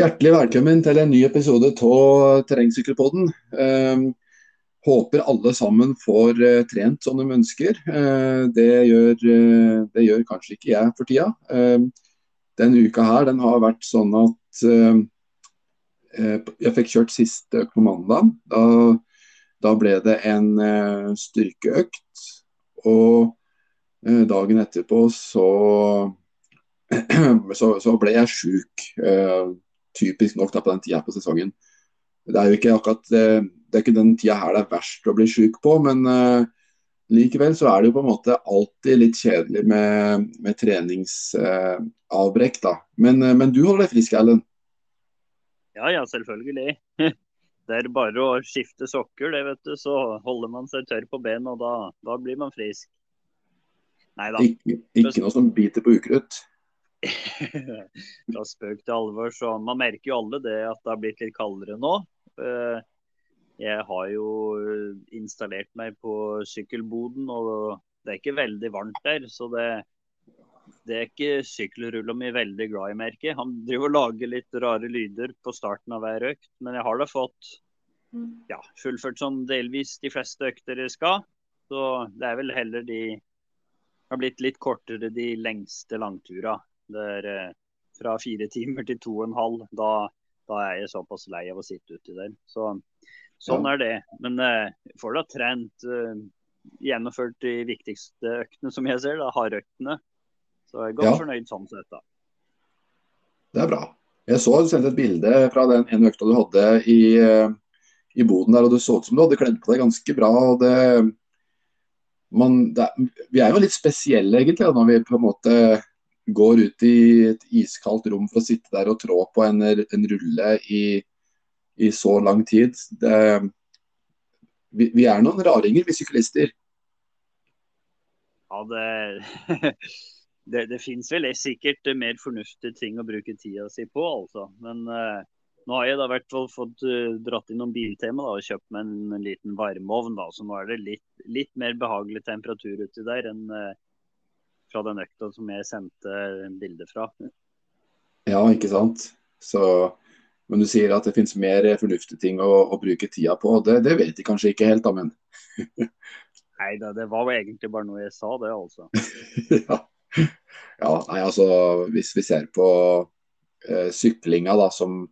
Hjertelig velkommen til en ny episode av Terrengsykkelpodden. Eh, håper alle sammen får eh, trent som de ønsker. Eh, det, gjør, eh, det, gjør, kanskje ikke jeg for tida. Eh, denne uka her den har vært sånn at eh, jeg fikk kjørt siste økt på mandag. Da, da, ble det en styrkeøkt. Og dagen etterpå så, så, så ble jeg sjuk typisk nok da, på den tida på sesongen. Det er jo ikke akkurat eh, det er ikke den tida her det er verst å bli syk på, men uh, likevel så er det jo på en måte alltid litt kjedelig med, med treningsavbrekk, uh, da. Men, uh, men, du holder deg frisk, Erlend? Ja, ja, selvfølgelig. Det er bare å skifte sokker, det, vet du. Så holder man seg tørr på ben, og da, da blir man frisk. Nei da. Ikke, ikke noe som biter på ukrutt? Fra spøk til alvor. Så man merker jo alle det at det har blitt litt kaldere nå. Eh, jeg har jo installert meg på sykkelboden, og det er ikke veldig varmt der. Så det, det er ikke sykkelrulla mi veldig glad i, merket. Han driver og lager litt rare lyder på starten av hver økt, men jeg har da fått ja, fullført sånn delvis de fleste økter jeg skal. Så det er vel heller de har blitt litt kortere de lengste langtura. Det er eh, fra fire timer til to og en halv. Da, da er jeg såpass lei av å sitte uti der. Så, sånn ja. er det. Men uh, får da trent uh, gjennomført de viktigste øktene, som jeg ser. da, Hardøktene. Så jeg er godt ja. fornøyd sånn sett, da. Det er bra. Jeg så du sendte et bilde fra den ene økta du hadde i, i boden der, og det så ut som du hadde kledd på deg ganske bra. og det, man, det, vi er jo litt spesielle egentlig når vi på en måte går ut i et iskaldt rom for å sitte der og trå på en, en rulle i, i, så lang tid. Det, vi, vi, er noen raringer, vi syklister. Ja, det, det, det finnes vel sikkert mer fornuftige ting å bruke tida si på, altså. Men uh, nå har jeg da hvert fall fått uh, dratt inn noen biltema da, og kjøpt meg en, en liten varmeovn. da, Så nå er det litt, litt mer behagelig temperatur uti der enn uh, fra den økta som jeg sendte bilde fra. Ja, ikke sant. Så, men du sier at det finnes mer fornuftige ting å, å bruke tida på. Det, det, vet de kanskje ikke helt, da, men Nei da, det var egentlig bare noe jeg sa, det altså. ja. ja. nei altså hvis vi ser på eh, syklinga da som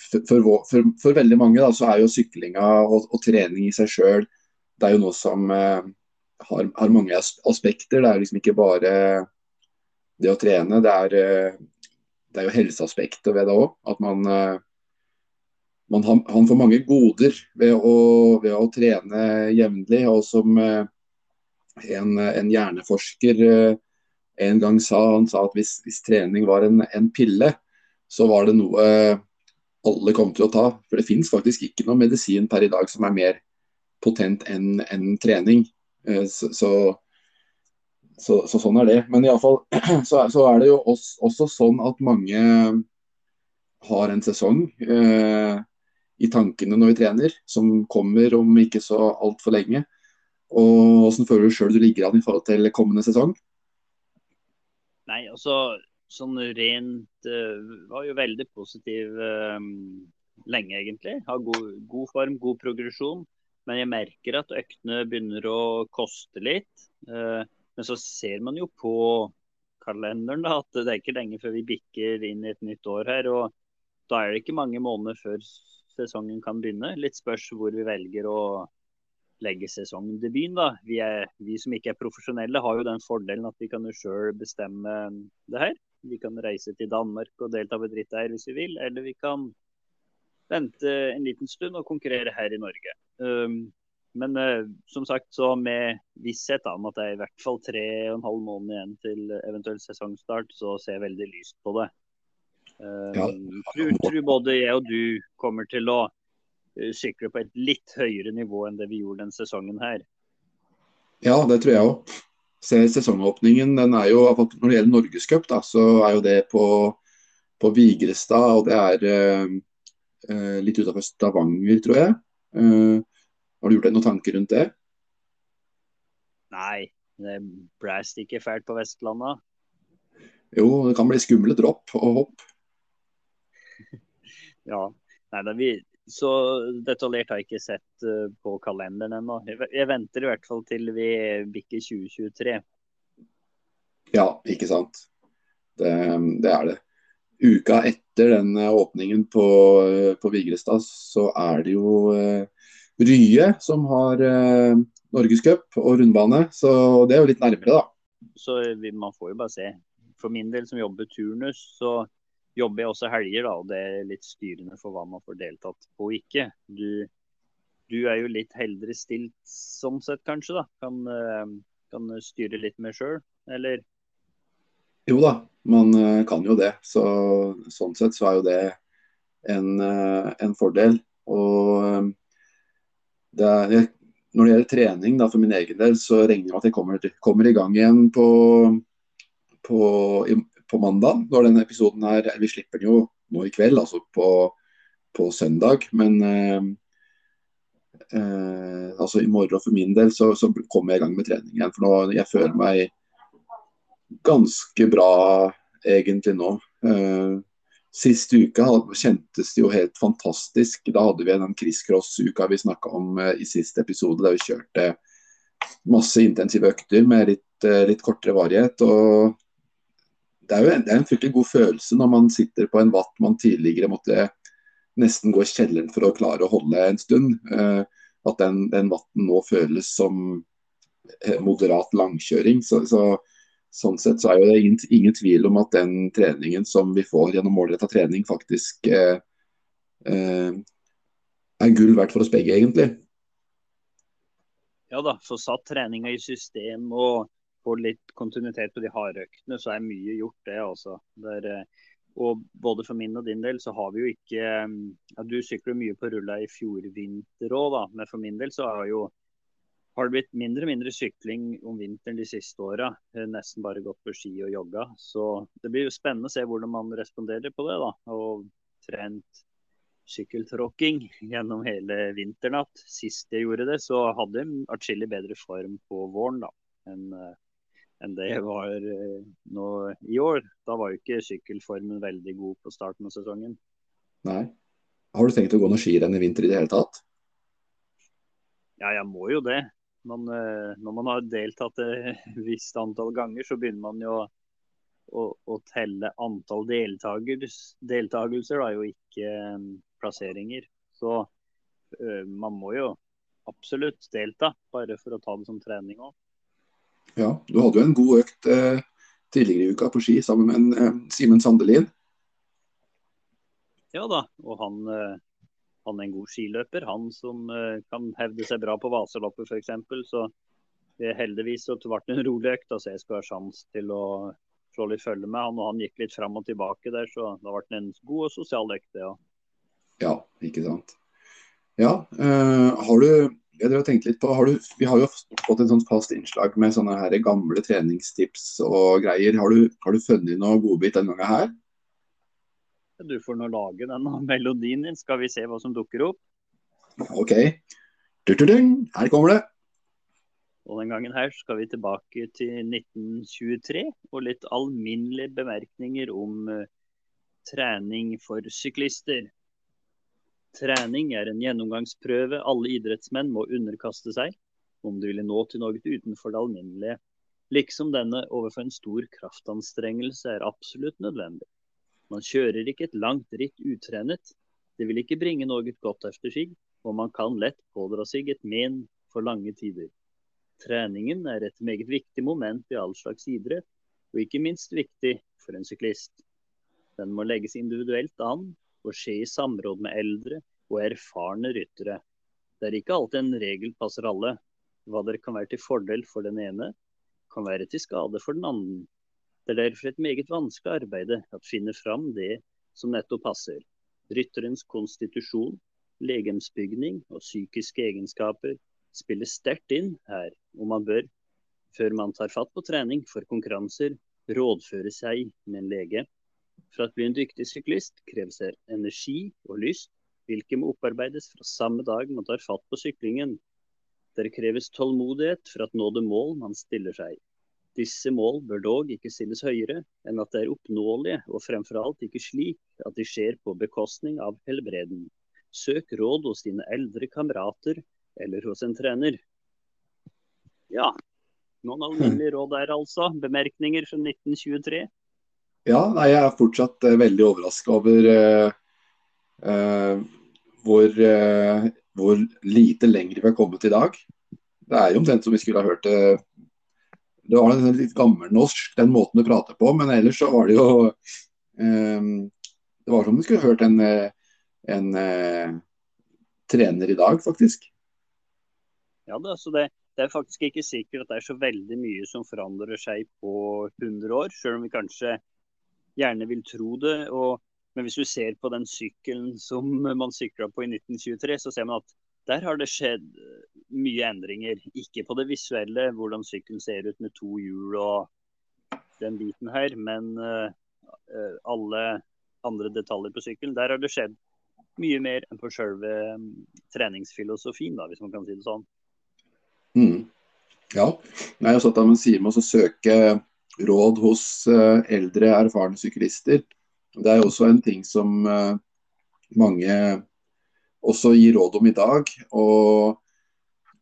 for, for, for, for, veldig mange da, så er jo syklinga og, og trening i seg sjøl det er jo noe som uh, har, har, mange aspekter. Det er liksom ikke bare det å trene. Det er, eh, det er jo helseaspektet ved det òg. At man, eh, man har, han får mange goder ved å, ved å trene jevnlig. Og som eh, en, en, hjerneforsker en gang sa, han sa at hvis, hvis trening var en, en, pille, så var det noe alle kom til å ta. For det finnes faktisk ikke noe medisin per i dag som er mer potent enn en trening. Eh, så, så, så, så, sånn er det. Men iallfall så, så er det jo også, også, sånn at mange har en sesong eh, i tankene når vi trener, som kommer om ikke så altfor lenge. Og Hvordan føler du sjøl du ligger an i forhold til kommende sesong? Nei, altså sånn rent uh, Var jo veldig positiv uh, lenge, egentlig. Har god, god, form, god progresjon. Men jeg merker at øktene begynner å koste litt. Eh, men så ser man jo på kalenderen da, at det er ikke lenge før vi bikker inn i et nytt år her. og Da er det ikke mange måneder før sesongen kan begynne. Litt spørs hvor vi velger å legge sesongdebuten. da. Vi, er, vi som ikke er profesjonelle har jo den fordelen at vi kan jo sjøl bestemme det her. Vi kan reise til Danmark og delta ved dritt her hvis vi vil, eller vi kan vente en liten stund og konkurrere her i Norge. Um, men uh, som sagt, så med visshet om at det er i hvert fall tre og en halv måned igjen til eventuell sesongstart, så ser jeg veldig lyst på det. Um, ja. tror, tror, både jeg og du kommer til å uh, sykle på et litt høyere nivå enn det vi gjorde denne sesongen her. Ja, det tror jeg òg. Sesongåpningen den er jo, Når det gjelder Norgescup, så er jo det på, på Vigrestad. og det er Eh, litt utenfor Stavanger, tror jeg. Eh, har du gjort deg noen tanker rundt det? Nei, det blæst ikke fælt på Vestlandet. Jo, det kan bli skumle dropp og hopp. Ja. Nei, da, vi, så detaljert har jeg ikke sett uh, på kalenderen ennå. Jeg, jeg, venter i hvert fall til vi bikker 2023. Ja, ikke sant. Det, det er det. Uka etter den eh, åpningen på, eh, på Vigrestad, så er det jo uh, Rye som har Norgescup og rundbane. Så det er jo litt nærmere, da. Så man får jo bare se. For min del som jobber turnus, så jobber jeg også helger, da, og det er litt styrende for hva man får deltatt på og ikke. Du, du er jo litt heldigere stilt sånn sett, kanskje? da, Kan, eh, kan styre litt mer sjøl, eller? Jo da, man eh, kan jo det. Så, sånn sett så er jo det en, eh, en fordel. Og det er, når det gjelder trening da, for min egen del, så regner jeg med at jeg kommer, kommer i gang igjen på, på, på mandag. Når denne episoden her Vi slipper den jo nå i kveld, altså på, på søndag. Men eh, eh, altså i morgen for min del så, så, kommer jeg i gang med trening igjen. For nå jeg føler meg ganske bra egentlig nå. Eh, Siste uke kjentes det jo helt fantastisk. Da hadde vi den crisscross-uka vi snakka om eh, i siste episode, der vi kjørte masse intensive økter med litt, eh, litt kortere varighet. og det er jo en, det er en fryktelig god følelse når man sitter på en watt man tidligere måtte nesten gå i kjelleren for å klare å holde en stund. At den, den watten nå føles som moderat langkjøring. Så, så, sånn sett så er jo det ingen, ingen, tvil om at den treningen som vi får gjennom målretta trening, faktisk eh, eh, er gull verdt for oss begge, egentlig. Ja da, få satt treninga i system og får litt kontinuitet på de harde øktene, så er mye gjort, det. altså. Eh, og både for min og din del så har vi jo ikke eh, ja, Du sykler mye på rulla i fjor vinter òg, da. Men for min del så har, jo, har det blitt mindre og mindre sykling om vinteren de siste åra. Nesten bare gått på ski og jogga. Så det blir jo spennende å se hvordan man responderer på det. da, Og trent sykkeltråkking gjennom hele vinternatt. Sist jeg gjorde det, så hadde jeg atskillig bedre form på våren da, enn eh, enn det var eh, nå i år. Da var jo ikke sykkelformen veldig god på starten av sesongen. Nei. Har du tenkt å gå noe skirenn i vinter i det hele tatt? Ja, jeg må jo det. Man, eh, når man har deltatt et visst antall ganger, så begynner man jo å, å telle antall deltakelser, da, jo ikke um, plasseringer. Så man må jo absolutt delta, bare for å ta det som trening òg. Ja, du hadde jo en god økt eh, tidligere i uka på ski sammen med en, eh, Simen Sandelin. Ja da, og han, eh, han, er en god skiløper. Han som eh, kan hevde seg bra på Vaseloppet f.eks. Så det heldigvis så ble det en rolig økt, så jeg skal ha sjanse til å slå litt følge med han. Og han gikk litt fram og tilbake der, så da ble det en god og sosial økt, ja. Ja, ikke sant. Ja, øh, har du jeg har tenkt litt på, har du, Vi har jo fått en sånn fast innslag med sånne her gamle treningstips og greier. Har du, har du funnet noe godbit denne gangen her? Du får nå lage den melodien din, skal vi se hva som dukker opp. OK. Her kommer det. Og den gangen her skal vi tilbake til 1923 og litt alminnelige bemerkninger om uh, trening for syklister. Trening er en gjennomgangsprøve alle idrettsmenn må underkaste seg om de ville nå til noe utenfor det alminnelige, liksom denne overfor en stor kraftanstrengelse er absolutt nødvendig. Man kjører ikke et langt ritt utrenet, det vil ikke bringe noe godt efter sig, og man kan lett pådra seg et men for lange tider. Treningen er et meget viktig moment i all slags idrett, og ikke minst viktig for en syklist. Den må legges individuelt an og skje i samråd med eldre og erfarne ryttere. Det er ikke alltid en regel passer alle. Hva der kan være til fordel for den ene, kan være til skade for den andre. Det er derfor et meget vanskelig arbeid å finne fram det som nettopp passer. Rytterens konstitusjon, legemsbygning og psykiske egenskaper spiller sterkt inn her, og man bør, før man tar fatt på trening for konkurranser, rådføre seg med en lege. For å bli en dyktig syklist kreves det energi og lyst, hvilke må opparbeides fra samme dag man tar fatt på syklingen. Det kreves tålmodighet for å nå det mål man stiller seg. Disse mål bør dog ikke stilles høyere enn at de er oppnåelige, og fremfor alt ikke slik at de skjer på bekostning av helbreden. Søk råd hos dine eldre kamerater eller hos en trener. Ja, noen alminnelige råd der altså. Bemerkninger fra 1923. Ja, nei, jeg er fortsatt uh, veldig overraska over uh, uh, hvor, hvor, lite lenger vi har kommet i dag. Det er jo omtrent som vi skulle ha hørt det det var litt gammelnorsk, den måten du prater på, men ellers så var det jo um, Det var som om du skulle hørt en, en uh, trener i dag, faktisk. Ja, det, altså det, det, er faktisk ikke sikkert at det er så veldig mye som forandrer seg på 100 år, selv om vi kanskje gjerne vil tro det. Og, men hvis du ser på den sykkelen som man sykla på i 1923, så ser man at der har det skjedd eh, mye endringer. Ikke på det visuelle, hvordan sykkelen ser ut med to hjul og den biten her, men uh, alle andre detaljer på sykkelen. Der har det skjedd mye mer enn på selve um, treningsfilosofien, da, hvis man kan si det sånn. Mm. Ja. Nei, så at man sier med å søke råd hos eldre, erfarne syklister. Det er også en ting som mange også gi råd om i dag. Og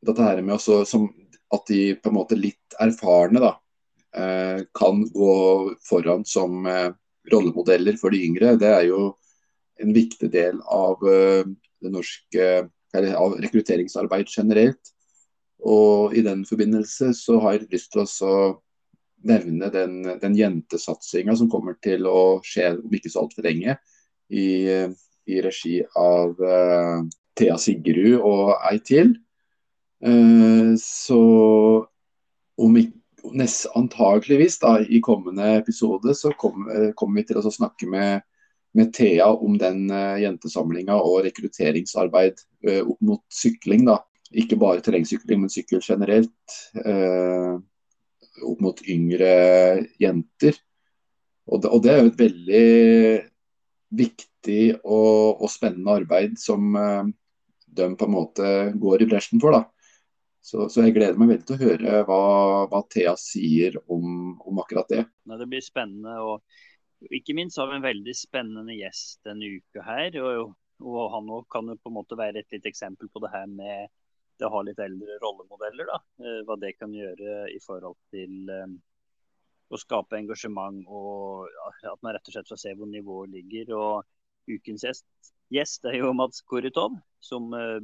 dette her med også, som, at de på en måte litt erfarne da, eh, kan gå foran som eh, rollemodeller for de yngre, det er jo en viktig del av eh, det norske av rekrutteringsarbeid generelt. Og i den forbindelse så har jeg lyst til å nevne den, den jentesatsinga som kommer til å skje om ikke så altfor lenge i i regi av uh, Thea Sigrud og ei til. Uh, så om ikke nest, antageligvis da, i kommende episode så kommer kom vi til å snakke med, med Thea om den uh, jentesamlinga og rekrutteringsarbeid uh, opp mot sykling. da. Ikke bare terrengsykling, men sykkel generelt. Uh, opp mot yngre jenter. Og det, og det er jo et veldig viktig og, og spennende arbeid som uh, de på en måte går i bresjen for. da. Så, så, jeg gleder meg veldig til å høre hva, hva Thea sier om, om, akkurat det. Det blir spennende. og Ikke minst har vi en veldig spennende gjest denne uka her. og, og Han kan jo på en måte være et litt eksempel på det her med det å ha litt eldre rollemodeller. da, uh, Hva det kan gjøre i forhold til um, å skape engasjement og at man rett og slett får se hvor nivået ligger. Og ukens gjest, gjest er jo Mats Koritov, som uh,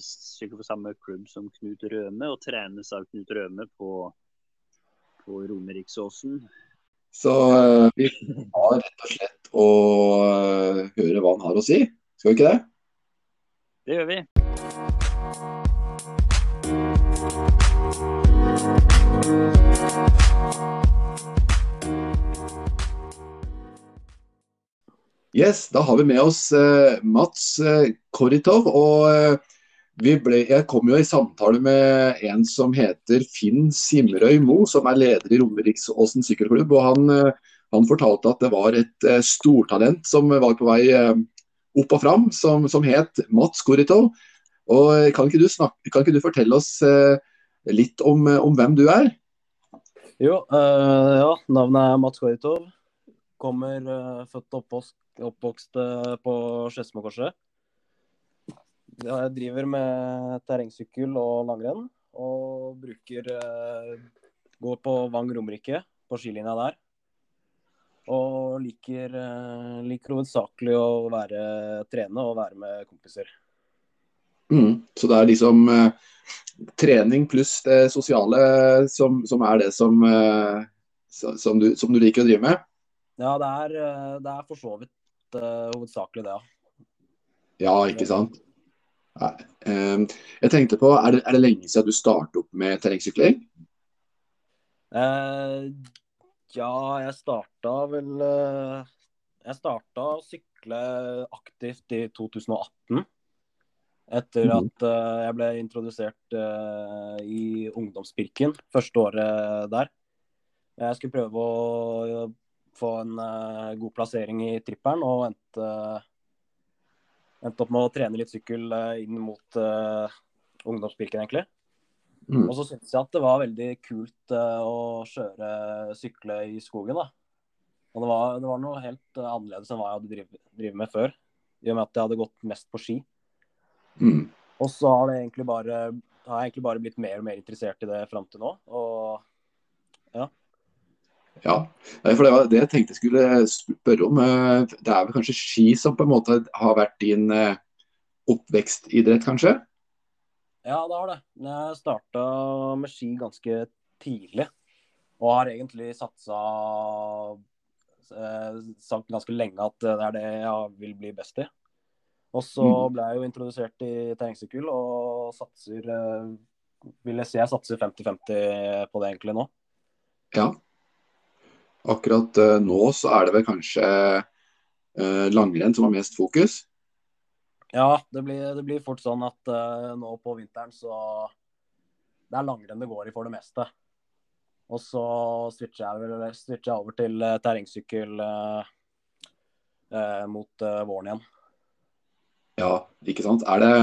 sykler på samme klubb som Knut Røme og trenes av Knut Røme på, på Romeriksåsen. Så uh, vi har rett og slett å uh, høre hva han har å si. Skal vi ikke det? Det gjør vi. Yes, Da har vi med oss uh, Mats uh, Koritov. og uh, ble, Jeg kom jo i samtale med en som heter Finn Simrøy Mo, som er leder i Romeriksåsen sykkelklubb. og han, han, fortalte at det var et stortalent som var på vei opp og fram, som, som het Mats Koritov. Og kan ikke, snakke, kan ikke du, fortelle oss litt om, om, hvem du er? Jo, ja, navnet er Mats Koritov. Kommer født og oppvokst oppvokst eh, på Skedsmokorset. Jeg driver med terrengsykkel og langrenn. Og bruker eh, Går på Vang Romerike, på skilinja der. Og liker, eh, liker hovedsakelig å være trene og være med kompiser. Mm, så det er liksom eh, trening pluss det sosiale som, som er det som, eh, som, du, som, du, liker å drive med? Ja, det er, det er for så vidt hovedsakelig det, ja. Ja, ikke sant. Uh, jeg tenkte på, er det, er det, lenge siden du startet opp med terrengsykling? Uh, ja, jeg starta vel Jeg starta å sykle aktivt i 2018. Etter mhm. at jeg ble introdusert i ungdomspirken første året der. Jeg skulle prøve å få en uh, god plassering i trippelen, og endte, endte, opp med å trene litt sykkel uh, inn mot uh, ungdomspirken, egentlig. Mm. Og så syntes jeg at det var veldig kult uh, å kjøre sykle i skogen, da. Og det var, det var noe helt eh, annerledes enn hva jeg hadde drivet med før. I og med at jeg hadde gått mest på ski. Mm. Og så har, det egentlig bare, har jeg egentlig bare blitt mer og mer interessert i det fram til nå. Og Ja, Nei, for det var det jeg tenkte jeg skulle spørre om. Eh, Det er vel kanskje ski som på en måte har vært din eh, oppvekstidrett, kanskje? ja, det har det. Jeg starta med ski ganske tidlig. Og har egentlig satsa eh, sagt ganske lenge at det er det jeg vil bli best i. Og så Mm. ble jeg jo introdusert i terrengsykkel og satser eh, Vil jeg si jeg satser 50-50 på det egentlig nå. Ja. Akkurat eh, nå så er det vel kanskje eh, langrenn som har mest fokus? Ja, det blir, det blir fort sånn at eh, nå på vinteren så Det er langrenn det går i for det meste. Og så switcher jeg, switcher jeg over til terrengsykkel eh, mot våren igjen. Ja, ikke sant. Er det,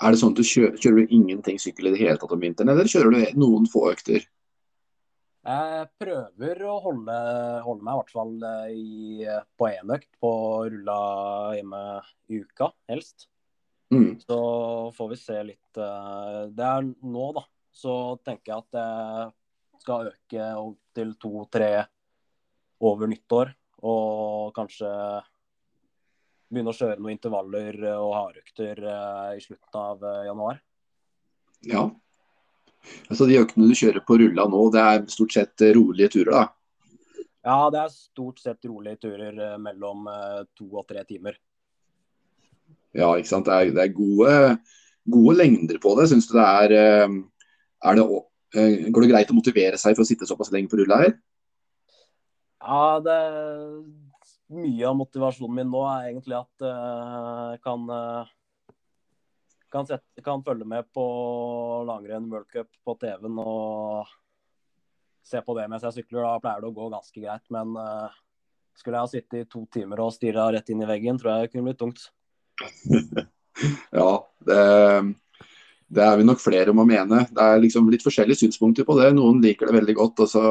er det sånn at du kjører, kjører du ingenting sykkel i det hele tatt om vinteren, eller kjører du noen få økter? Jeg prøver å holde, holde meg i hvert fall eh, i, på én økt på rulla hjemme i uka, helst. Mm. Så får vi se litt. eh, Det er nå, da. Så tenker jeg at jeg skal øke opp til to-tre over nyttår. Og kanskje begynne å kjøre noen intervaller og hardøkter eh, i slutten av januar. Ja. Altså De øktene du kjører på rulla nå, det er stort sett eh, rolige turer, da? Ja, det er stort sett rolige turer eh, mellom eh, to og tre timer. Ja, ikke sant. Det er, det er gode, gode lengder på det. Syns du det er, er det, Går det greit å motivere seg for å sitte såpass lenge på rulla her? Ja, det Mye av motivasjonen min nå er egentlig at jeg kan kan, sette, kan følge med på langrenn World Cup på TV-en og se på det mens jeg sykler. Da pleier det å gå ganske greit. Men uh, skulle jeg ha sittet i to timer og stirra rett inn i veggen, tror jeg det kunne blitt tungt. Ja, det, det er vi nok flere om å mene. Det er liksom litt forskjellige synspunkter på det. Noen liker det veldig godt. Altså,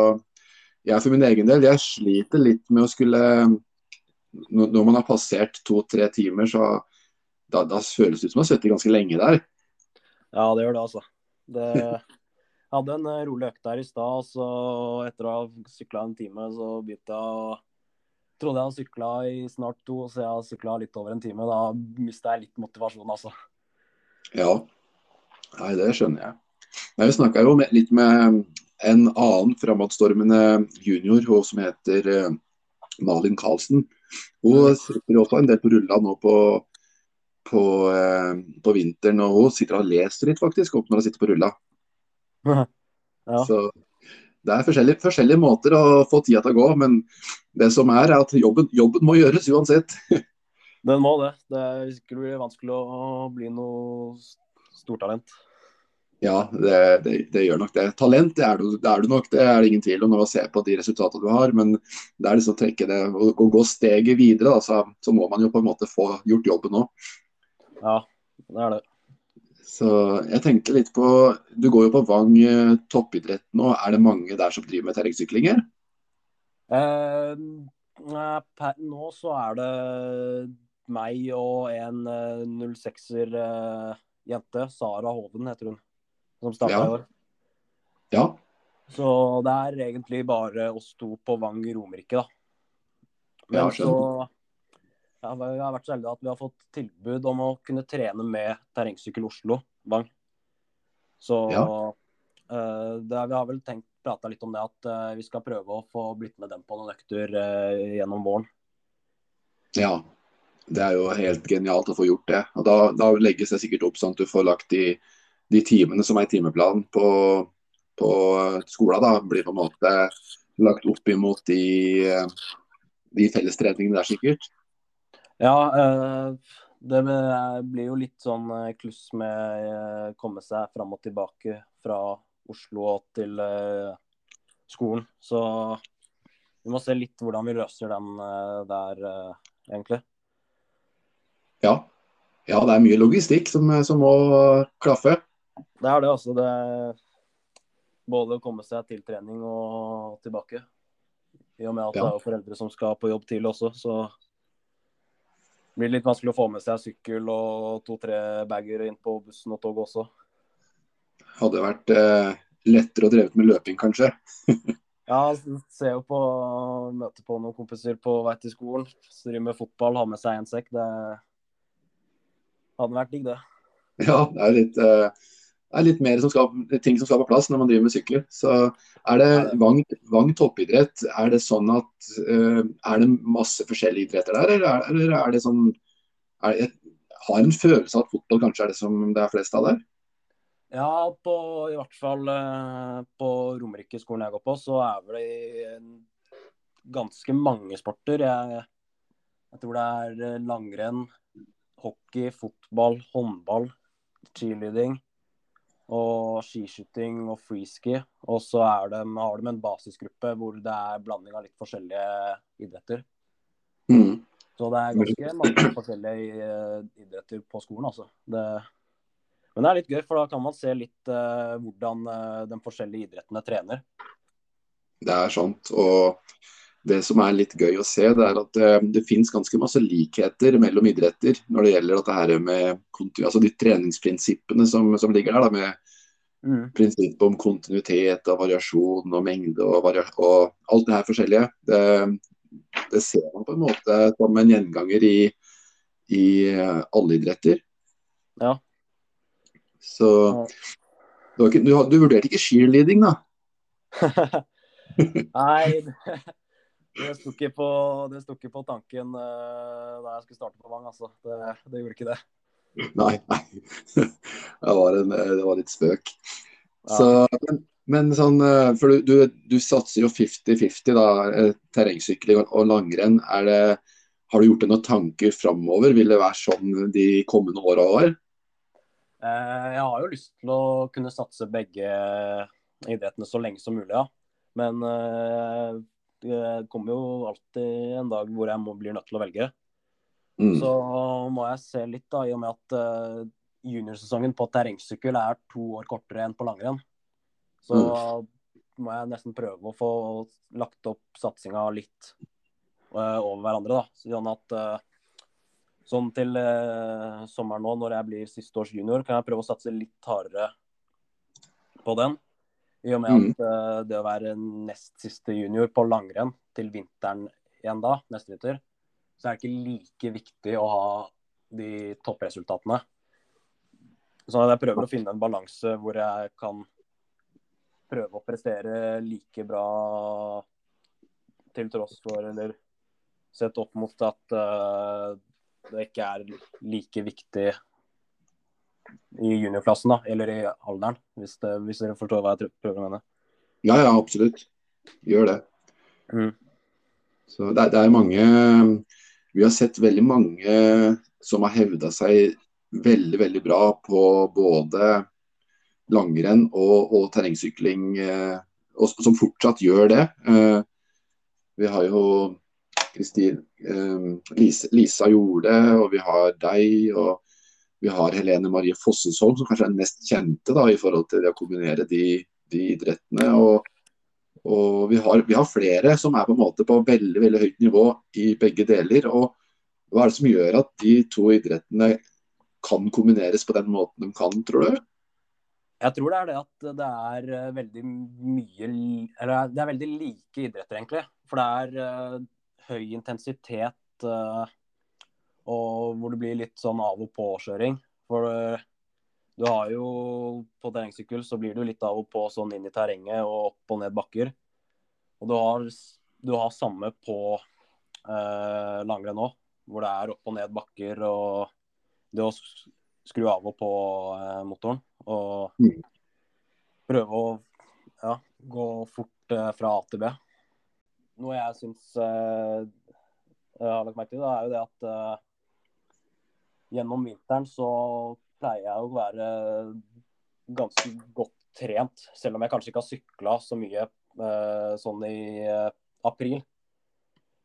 jeg for min egen del, jeg sliter litt med å skulle Når man har passert to-tre timer, så da, da føles det ut som jeg har sittet ganske lenge der. Ja, det gjør det, altså. Det jeg hadde en eh, rolig økt der i stad, og så etter å ha sykla en time, så begynte jeg å Trodde jeg hadde sykla i snart to, så jeg har sykla litt over en time. Da mista jeg litt motivasjon, altså. Ja, nei, det skjønner jeg. Nei, vi snakka jo med, litt med en annen framadstormende junior, hun som heter eh, Malin Karlsen. Hun sitter også en del på rulla nå på, på, eh, på vinteren, og hun sitter og leser litt faktisk opp når hun sitter på rulla. Ja. Så det er forskjellige, forskjellige måter å få tida til å gå, men det som er, er at jobben, jobben må gjøres uansett. Den må det. Det er sikkert blir vanskelig å bli noe stortalent. Ja, det, det, det gjør nok det. Talent det er, du, det er du nok, det er det ingen tvil om når man ser på de resultatene du har. Men det er liksom å trekke det og, og gå steget videre, da, så, så må man jo på en måte få gjort jobben òg. Ja, det er det. Så jeg tenkte litt på Du går jo på Vang eh, toppidrett nå. Er det mange der som driver med terrengsyklinger? Eh, per nå så er det meg og en eh, 06-er eh, jente, Sara Hoven heter hun, som starta Ja. i år. Ja. Så det er egentlig bare oss to på Vang Romerike, da. Ja, Men så ja, vi har vært så heldige at vi har fått tilbud om å kunne trene med Terrengsykkel Oslo, Bang. Så Ja. uh, det, vi har vel tenkt prata litt om det at uh, vi skal prøve å få blitt med dem på noen økter uh, gjennom våren. ja. Det er jo helt genialt å få gjort det. Og da, da legges det sikkert opp sånn at du får lagt de, de timene som er i timeplanen på, på skolen. da, Blir på en måte lagt opp imot de, de fellestreningene der, sikkert. Ja, eh, det blir jo litt sånn eh, kluss med å komme seg fram og tilbake fra Oslo og til eh, skolen. Så vi må se litt hvordan vi løser den eh, der, eh, egentlig. Ja. ja, det er mye logistikk som, som må klaffe. det er det, altså. Det både å komme seg til trening og tilbake. I og med at ja. det er foreldre som skal på jobb tidlig også, så blir det litt vanskelig å få med seg sykkel og to-tre bager inn på bussen og tog også. Hadde vært eh, lettere å drevet med løping, kanskje? ja, ser jo på møter på noen kompiser på vei til skolen. Driver med fotball, har med seg en sekk. Det hadde vært digg, det. Ja, det er litt eh er litt mer som skal, ting som skal på plass når man driver med sykler. Så er det Vang, Vang toppidrett, er det sånn at uh, er det masse forskjellige idretter der, eller er, eller er det sånn er Jeg har en følelse av at fotball kanskje er det som det er flest av der? Ja, på, i hvert fall uh, på Romerike-skolen jeg går på, så er det ganske mange sporter. Jeg, jeg tror det er eh, langrenn, hockey, fotball, håndball, cheerleading og skiskyting og freeski. Og så de, har de en basisgruppe hvor det er blanding av litt forskjellige idretter. Mm. Så det er ganske mange forskjellige eh, idretter på skolen, altså. Det, men det er litt gøy, for da kan man se litt uh, hvordan uh, de forskjellige idrettene trener. Det er sant. Og det som er litt gøy å se, det er at uh, det finnes ganske masse likheter mellom idretter når det gjelder dette her med altså de treningsprinsippene som, som ligger der. Da, med Mm. Prinsippet om kontinuitet og variasjon og mengde og, varia og alt det her forskjellige. Det, det, ser man på en måte som en gjenganger i, i alle idretter. Ja. Så du, ikke, du, du vurderte ikke cheerleading, da? Nei, det sto ikke på, på tanken uh, da jeg skulle starte på Vang. Altså. Det, det gjorde ikke det. Nei, nei. Det var, en, det var litt spøk. Ja. Så, men, men, sånn, eh, for du, du, du satser jo 50-50, da. Eh, terrengsykling og langrenn. Er det, har du gjort deg noen tanker framover? Vil det være sånn de kommende åra òg? Eh, jeg har jo lyst til å kunne satse begge idrettene så lenge som mulig, ja. Men det kommer jo alltid en dag hvor jeg må, blir nødt til å velge. Mm. Så må jeg se litt, da, i og med at uh, juniorsesongen på terrengsykkel er to år kortere enn på langrenn. Så mm. må jeg nesten prøve å få lagt opp satsinga litt uh, over hverandre, da. Sånn at uh, sånn til sommeren nå, når jeg blir siste års junior, kan jeg prøve å satse litt hardere på den. I og med mm. at det å være nest siste junior på langrenn til vinteren igjen da, neste vinter, så er det ikke like viktig å ha de toppresultatene. Så jeg prøver å finne en balanse hvor jeg kan prøve å prestere like bra til tross for, eller sett opp mot at uh, det ikke er like viktig i juniorklassen, da, eller i alderen, hvis, det, hvis, dere forstår hva jeg prøver å mene. Ja, ja, absolutt. Gjør det. Mm. Så det, det, er mange vi har sett veldig mange som har hevda seg veldig, veldig bra på både langrenn og, og terrengsykling, eh, og som fortsatt gjør det. Eh, vi har jo Kristin, eh, Lisa, gjorde det, og vi har deg. og vi har Helene Marie Fossesholm, som kanskje er den mest kjente da, i forhold til det å kombinere de, de idrettene. og og vi har, vi har, flere som er på en måte på veldig veldig høyt nivå i begge deler. og Hva er det som gjør at de to idrettene kan kombineres på den måten de kan, tror du? Jeg tror det er det at det er eh, veldig mye Eller det er veldig like idretter, egentlig. For det er uh, høy intensitet uh, og hvor det blir litt sånn av og på-kjøring. For uh, du har jo På terrengsykkel så blir du litt av og på sånn inn i terrenget og opp og ned bakker. Og du har, du har samme på eh, langrenn òg, hvor det er opp og ned bakker og det å skru av og på eh, motoren. Og mm. prøve å ja, gå fort eh, fra A til B. Noe jeg syns eh, jeg har lagt merke til, da, er jo det at eh, gjennom vinteren så pleier jeg å være ganske godt trent, selv om jeg kanskje ikke har sykla så mye eh, sånn i eh, april.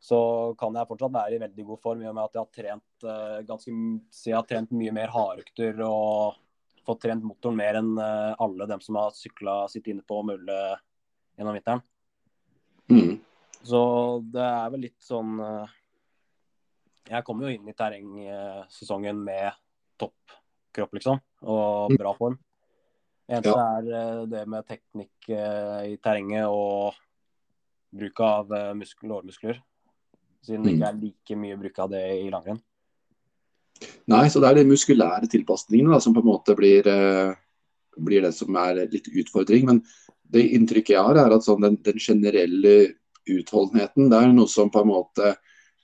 Så kan jeg fortsatt være i veldig god form i og med at jeg har trent eh, ganske, jeg har trent mye mer hardøkter og fått trent motoren mer enn alle dem som har sykla sitt inne på mølle gjennom vinteren. Mm. Så det er vel litt sånn Jeg kom jo inn i terrengsesongen med toppkropp, liksom, og bra form. Eneste er eh, det med teknikk eh, i terrenget og bruk av muskel- og lårmuskler. Siden det ikke er like mye bruk av det i langrenn. Nei, så det er de muskulære tilpasningene da, som på en måte blir, eh, blir det som er litt utfordring. Men det inntrykket jeg har, er at sånn den, den generelle utholdenheten, det er noe som på en måte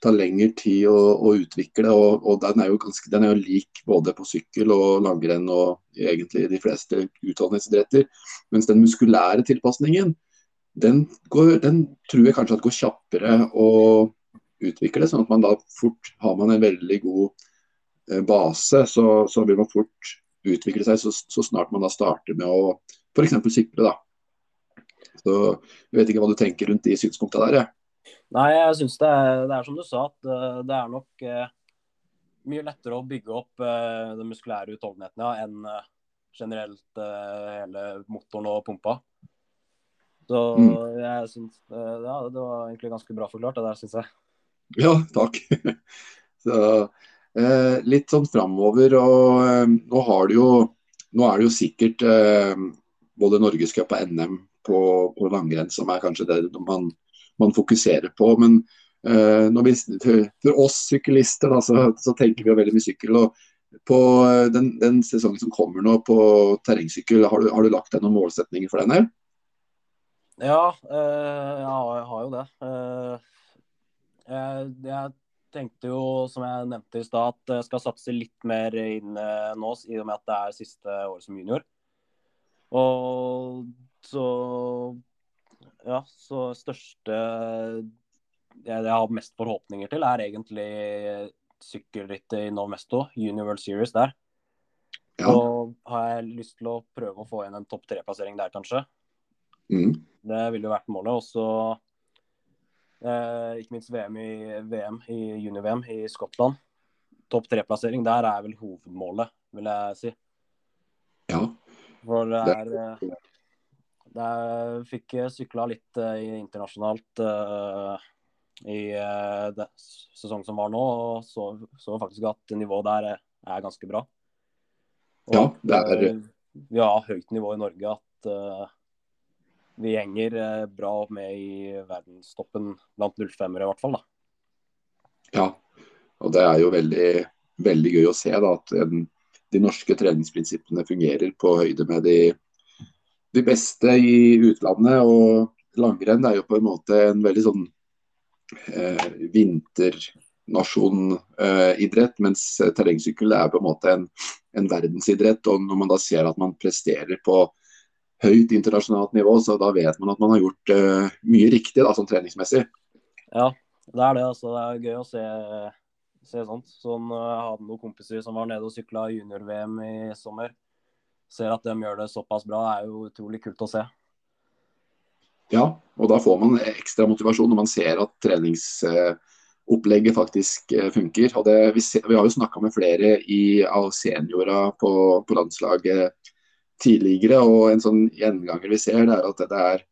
tar lengre tid å, å utvikle. Og, og den, er jo ganske, den er jo lik både på sykkel og langrenn og egentlig de fleste utdanningsidretter. Mens den muskulære tilpasningen, den, går, den tror jeg kanskje at går kjappere å utvikle. Sånn at man da fort har man en veldig god eh, base, så, så vil man fort utvikle seg så, så snart man da starter med å f.eks. sykle. da. Så Jeg vet ikke hva du tenker rundt de synspunktene der. Jeg. Nei, jeg syns det, det, er som du sa, at eh, det er nok eh, mye lettere å bygge opp eh, den muskulære utholdenheten ja, enn eh, generelt eh, hele motoren og pumpa. Så Mm. jeg syns eh, Ja, det var egentlig ganske bra forklart, det der, syns jeg. Ja, takk. så, eh, litt sånn framover, og nå har du jo Nå er det jo sikkert eh, både Norgescup og NM på, på langrenn som er kanskje det man, man fokuserer på. Men uh, vi, for, oss syklister da, så, så tenker vi jo veldig mye sykkel. og På eh, den, den sesongen som kommer nå på terrengsykkel, har du, har du lagt deg noen målsetninger for den? her? Ja, eh, ja, jeg har jo det. Uh, jeg, jeg tenkte jo, som jeg nevnte i stad, at jeg skal satse litt mer inn nå, i og med at det er siste året som junior. Og så Ja, så største jeg, jeg har mest forhåpninger til, er egentlig sykkelrittet i Novesto, Junior World Series der. Ja. Så har jeg lyst til å prøve å få inn en topp tre-plassering der, kanskje. Mm. Det ville jo vært målet. Og så eh, ikke minst VM i, VM i junior-VM i Skottland. Topp tre-plassering der er vel hovedmålet, vil jeg si. ja. For det er eh, det er, Fikk sykla litt eh, internasjonalt eh, i eh, det, sesongen som var nå, og så, så faktisk at nivået der er, ganske bra. Og Ja, det er- vi har høyt nivå i Norge. At vi henger bra med i verdenstoppen blant 05-ere, i hvert fall. da. Ja, og det er jo veldig, veldig gøy å se da, at de norske treningsprinsippene fungerer på høyde med de, de beste i utlandet. Og langrenn er jo på en måte en veldig sånn eh, vinternasjonidrett, mens terrengsykkel er på en måte en, en verdensidrett. Og når man da ser at man presterer på høyt internasjonalt nivå, så da vet man at man har gjort eh, mye riktig da, sånn treningsmessig. Ja, det er det. altså. Det er gøy å se, se sånt. Sånn, eh, jeg hadde noen kompiser som var nede og sykla junior-VM i sommer. Ser at de gjør det såpass bra, er jo utrolig kult å se. Ja, og da får man ekstra motivasjon når man ser at treningsopplegget faktisk eh, funker. Det, vi, ser, vi har jo snakka med flere i, av seniora på, på landslaget tidligere, og en sånn gjenganger vi ser, det er at det er,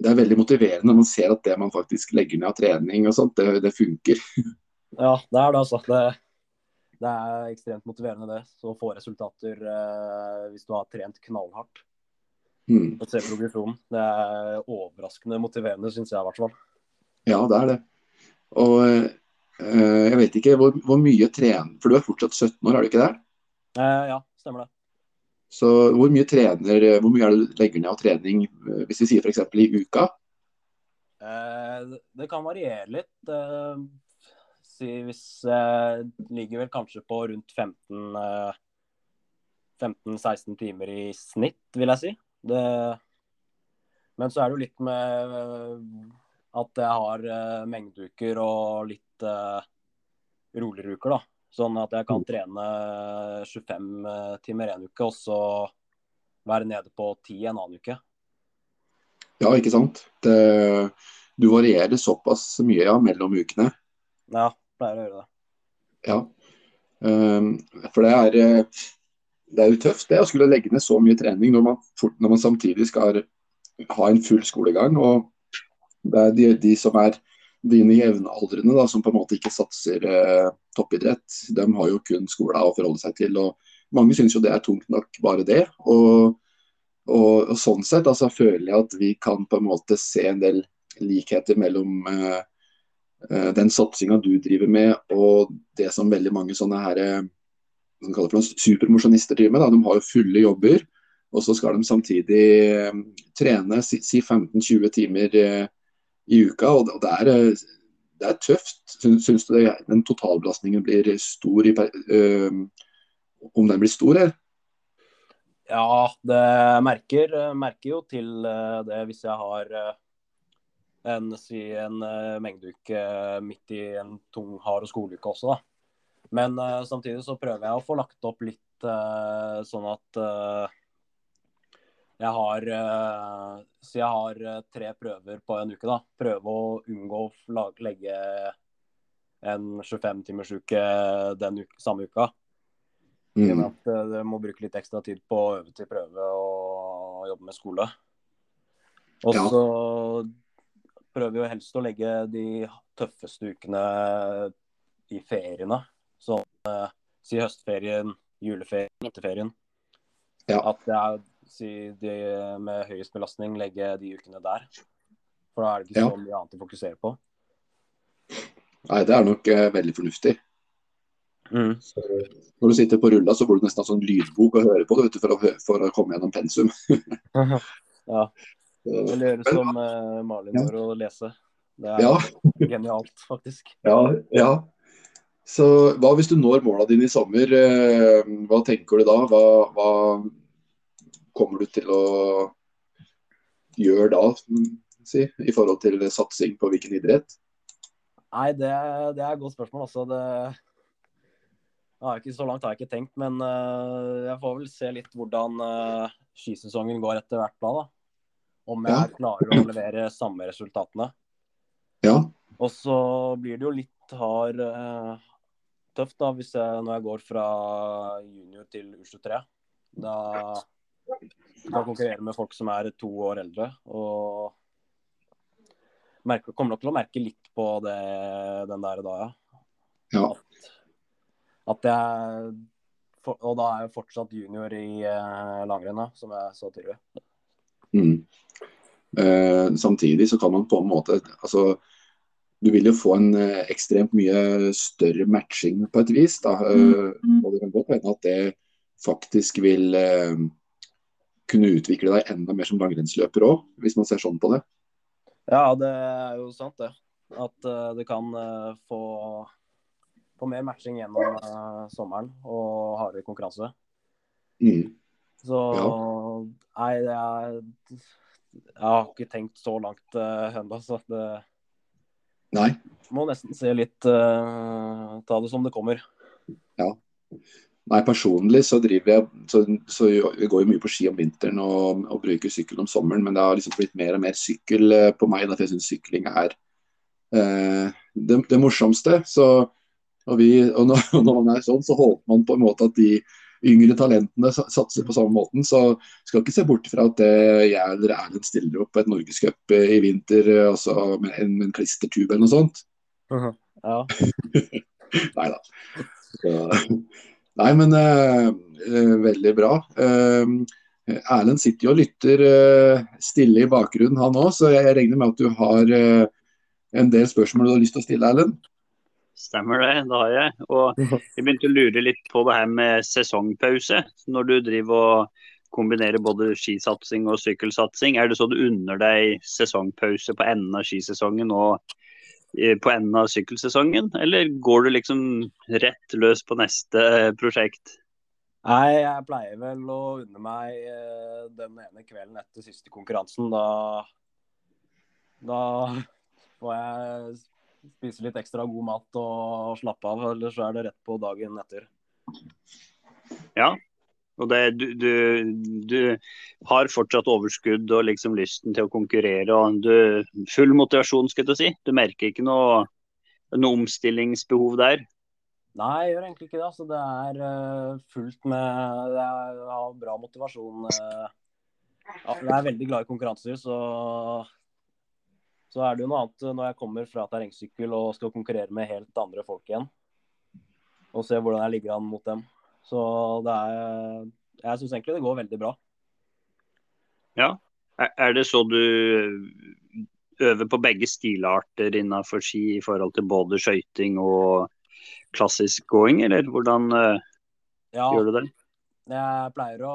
det er veldig motiverende når man ser at det man faktisk legger ned av trening og sånt, det, det funker. Ja, det er det, altså. Det, det er ekstremt motiverende, det. Så å få resultater eh, hvis du har trent knallhardt. Mm. Og se progresjonen. Det er overraskende motiverende, syns jeg i hvert fall. Ja, det er det. Og eh, jeg vet ikke hvor, hvor mye trener For du er fortsatt 17 år, er du ikke det? Eh, ja, stemmer det. Så hvor mye trener, hvor mye er det du legger ned av trening, eh, hvis vi sier f.eks. i uka? Eh, det- det kan variere litt. Eh, hvis eh, ligger vel kanskje på rundt 15 eh, 15-16 timer i snitt, vil jeg si. Det, men så er det jo litt med eh, at jeg har eh, mengdeuker og litt eh, roligere uker, da. Sånn at jeg kan trene 25 eh, timer en uke, og så være nede på 10 en annen uke. Ja, ikke sant? Det, du varierer såpass mye ja, mellom ukene. Ja, pleier å gjøre det. Ja. Um, for det er eh, det er jo tøft det å skulle legge ned så mye trening når man, når man samtidig skal ha en full skolegang. og det er de, de som er dine jevnaldrende da, som på en måte ikke satser eh, toppidrett, de har jo kun skole å forholde seg til. og Mange syns jo det er tungt nok, bare det. Og, og, og Sånn sett altså, føler jeg at vi kan på en måte se en del likheter mellom eh den satsinga du driver med og det som veldig mange sånne her, eh, som kaller for supermosjonister driver med. Da. De har jo fulle jobber, og så skal de samtidig eh, trene si, si 15-20 timer eh, i uka. og det er, eh, det er tøft. Syns du det, den totalbelastningen blir stor i, øh, om den blir stor, eller? Ja, det merker, merker, jo til det hvis jeg har en, si, en mengdeuke midt i en tung, hard skoleuke også. Da. Men uh, samtidig så prøver jeg å få lagt opp litt uh, sånn at uh, jeg har uh, Så jeg har uh, tre prøver på en uke, da. Prøve å unngå å legge en 25-timersuke den uke, samme uka. Mm. At uh, du må bruke litt ekstra tid på å øve til prøve og jobbe med skole. Og så ja. Prøver jo helst å legge de tøffeste ukene i feriene. Sånn si høstferien, juleferien, vinterferien. Ja. At det er si de med høyest belastning legge de ukene der. For da er det ikke så mye annet å fokusere på. Nei, det er nok eh, veldig fornuftig. Mm. Så, når du sitter på rulla, så får du nesten ha sånn lydbok å høre på du, for, å, for, å, komme gjennom pensum. ja. Eller gjøre som uh, Malin gjør, ja. å lese. Det er ja. genialt, faktisk. Ja, ja. Så hva hvis du når måla dine i sommer? Uh, hva tenker du da? Hva, hva, kommer du til å gjøre da, si, i forhold til satsing på hvilken idrett? Nei, det, det er et godt spørsmål. Altså. Det, ja, ikke så langt har jeg ikke tenkt, men uh, jeg får vel se litt hvordan uh, skisesongen går etter hvert da. da. Om jeg ja. klarer å levere samme resultatene. Ja. Og så blir det jo litt hard uh, tøft da, hvis jeg, når jeg går fra junior til U23. Da kan kan konkurrere med folk som er to år eldre. Og merker, kommer nok til å merke litt på det, den der da, ja. ja. At, at jeg Og da er jeg fortsatt junior i eh, langrenn, som jeg så tidligere. Mm. Eh, samtidig så kan man på en måte altså du vil jo få en eh, ekstremt mye større matching på et vis. Da. Mm. Eh, og det kan godt hende at det faktisk vil eh, kunne utvikle deg enda mer som langrennsløper òg, hvis man ser sånn på det. Ja, det er jo sant det. At uh, du kan uh, få, få, mer matching gjennom uh, sommeren og hardere konkurranse. Mm. Så ja. nei, det er Jeg har ikke tenkt så langt uh, ennå, så det Nei. Må nesten se litt Ta det som det kommer. Ja. Nei, personlig så driver jeg så, så jeg går jo mye på ski om vinteren og, og, bruker sykkel om sommeren, men det har liksom blitt mer og mer sykkel eh, på meg, for jeg syns sykling er uh, det, det, morsomste. Så, og, vi, og, når, når, man er sånn, så håper man på en måte at de yngre talentene satser på samme måten. Så skal ikke se bort fra at jeg eller Erlend stiller opp på et norgescup i vinter altså med en, en klistertube eller noe sånt. Uh -huh. Ja. Nei da. Nei, men uh, veldig bra. Uh, Erlend sitter jo og lytter uh, stille i bakgrunnen, han òg. Så jeg regner med at du har en del spørsmål du har lyst til å stille, Erlend? Stemmer det, det har jeg. Og jeg begynte å lure litt på det her med sesongpause. Når du driver og kombinerer både skisatsing og sykkelsatsing, er det så du unner deg sesongpause på enden av skisesongen og på enden av sykkelsesongen, eller går du liksom rett løs på neste eh, prosjekt? Nei, jeg pleier vel å unne meg eh, den ene kvelden etter siste konkurransen. Da, da får jeg spise litt ekstra god mat og slappe av, eller så er det rett på dagen etter. Ja, og det, du, du, du, har fortsatt overskudd og liksom lysten til å konkurrere. og du, Full motivasjon, skal du si. Du merker ikke noe, noe omstillingsbehov der? Nei, jeg gjør egentlig ikke det. Altså, det er uh, fullt med det er, Jeg har bra motivasjon. Uh, ja, jeg er veldig glad i konkurranser, så så er det jo noe annet når jeg kommer fra terrengsykkel og skal konkurrere med helt andre folk igjen. Og se hvordan jeg ligger an mot dem. Så det er Jeg syns egentlig det går veldig bra. Ja. Er det så du øver på begge stilarter innenfor ski i forhold til både skøyting og klassisk gåing, eller hvordan uh, ja, gjør du det? Jeg pleier å,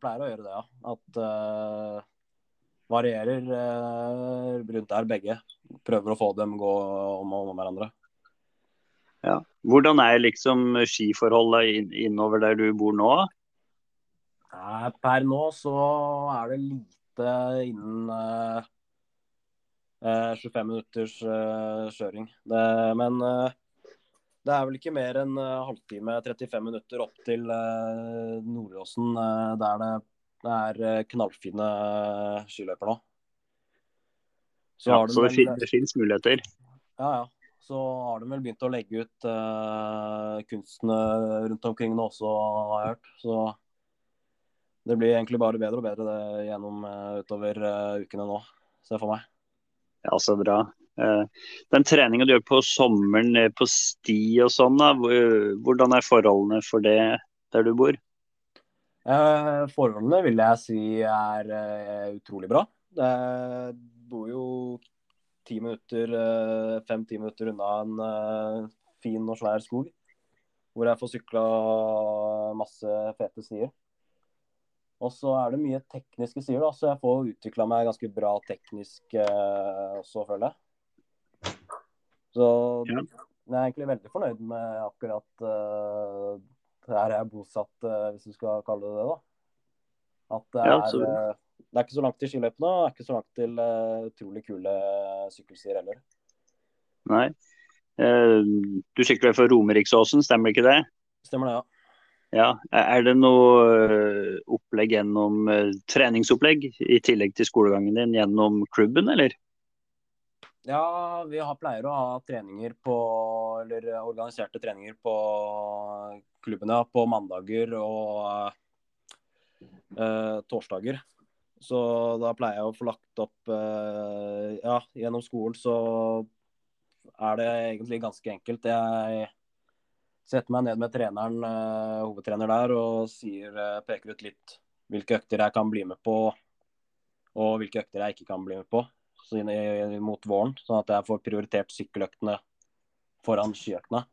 pleier å gjøre det, ja. At uh, varierer uh, rundt der begge. Prøver å få dem gå om og om hverandre. Ja. Hvordan er liksom skiforholdet innover der du bor nå? Per nå så er det lite innen eh, 25 minutters eh, kjøring. Det, men eh, det er vel ikke mer enn halvtime, 35 minutter opp til Nordåsen, der det, det er knallfine skiløyper nå. Så, ja, så det, vel, det finnes muligheter? Ja, ja. Så har de vel begynt å legge ut kunstene rundt omkring nå også, har jeg hørt. Så det blir egentlig bare bedre og bedre det gjennom utover ukene nå, ser jeg for meg. Ja, så bra. Eh, den treninga du gjør på sommeren på sti og sånn, hvordan er forholdene for det der du bor? Eh, forholdene vil jeg si er eh, utrolig bra. Jeg bor jo ti minutter, fem-ti minutter unna en fin og svær skog. Hvor jeg får sykla masse fete stier. Og så er det mye tekniske sider, da, så jeg får utvikla meg ganske bra teknisk eh, også, føler jeg. Så jeg er egentlig veldig fornøyd med akkurat her er bosatt, uh, hvis du skal kalle det det. da. At det er, ja, uh, det er ikke så langt til skiløypene, og det er ikke så langt til uh, utrolig kule sykkelstier heller. Nei. du sykler for Romeriksåsen, stemmer ikke det? Stemmer det, ja. Ja, Er det noe eh, opplegg gjennom eh, treningsopplegg i tillegg til skolegangen din gjennom klubben, eller? Ja, vi har pleier å ha treninger på, eller organiserte treninger på klubbene på mandager og uh, torsdager. Så da pleier jeg å få lagt opp uh, Ja, gjennom skolen så er det egentlig ganske enkelt. Jeg setter meg ned med treneren, uh, hovedtrener der, og sier, peker ut litt hvilke økter jeg kan bli med på, og hvilke økter jeg ikke kan bli med på inn i, mot våren. Sånn at jeg får prioritert sykkeløktene foran skiøktene.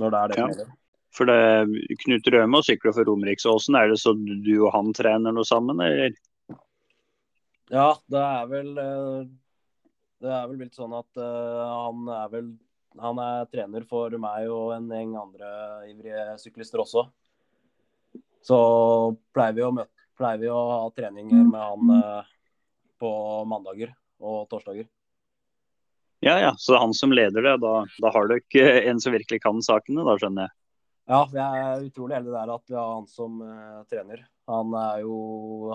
Når det er det ja. For det, Knut Røme og sykler for Romeriksåsen, er det så du og han trener noe sammen, eller? Ja, det er vel eh, Det er vel blitt sånn at uh, han er vel han er trener for meg og en gjeng andre ivrige syklister også. Så pleier vi å, møte, pleier vi å ha treninger med han eh, på mandager og torsdager. Ja, ja. Så det er han som leder det. Da, da har du ikke en som virkelig kan sakene, da skjønner jeg. Ja, vi er utrolig heldige der at vi har han som uh, trener. Han jo,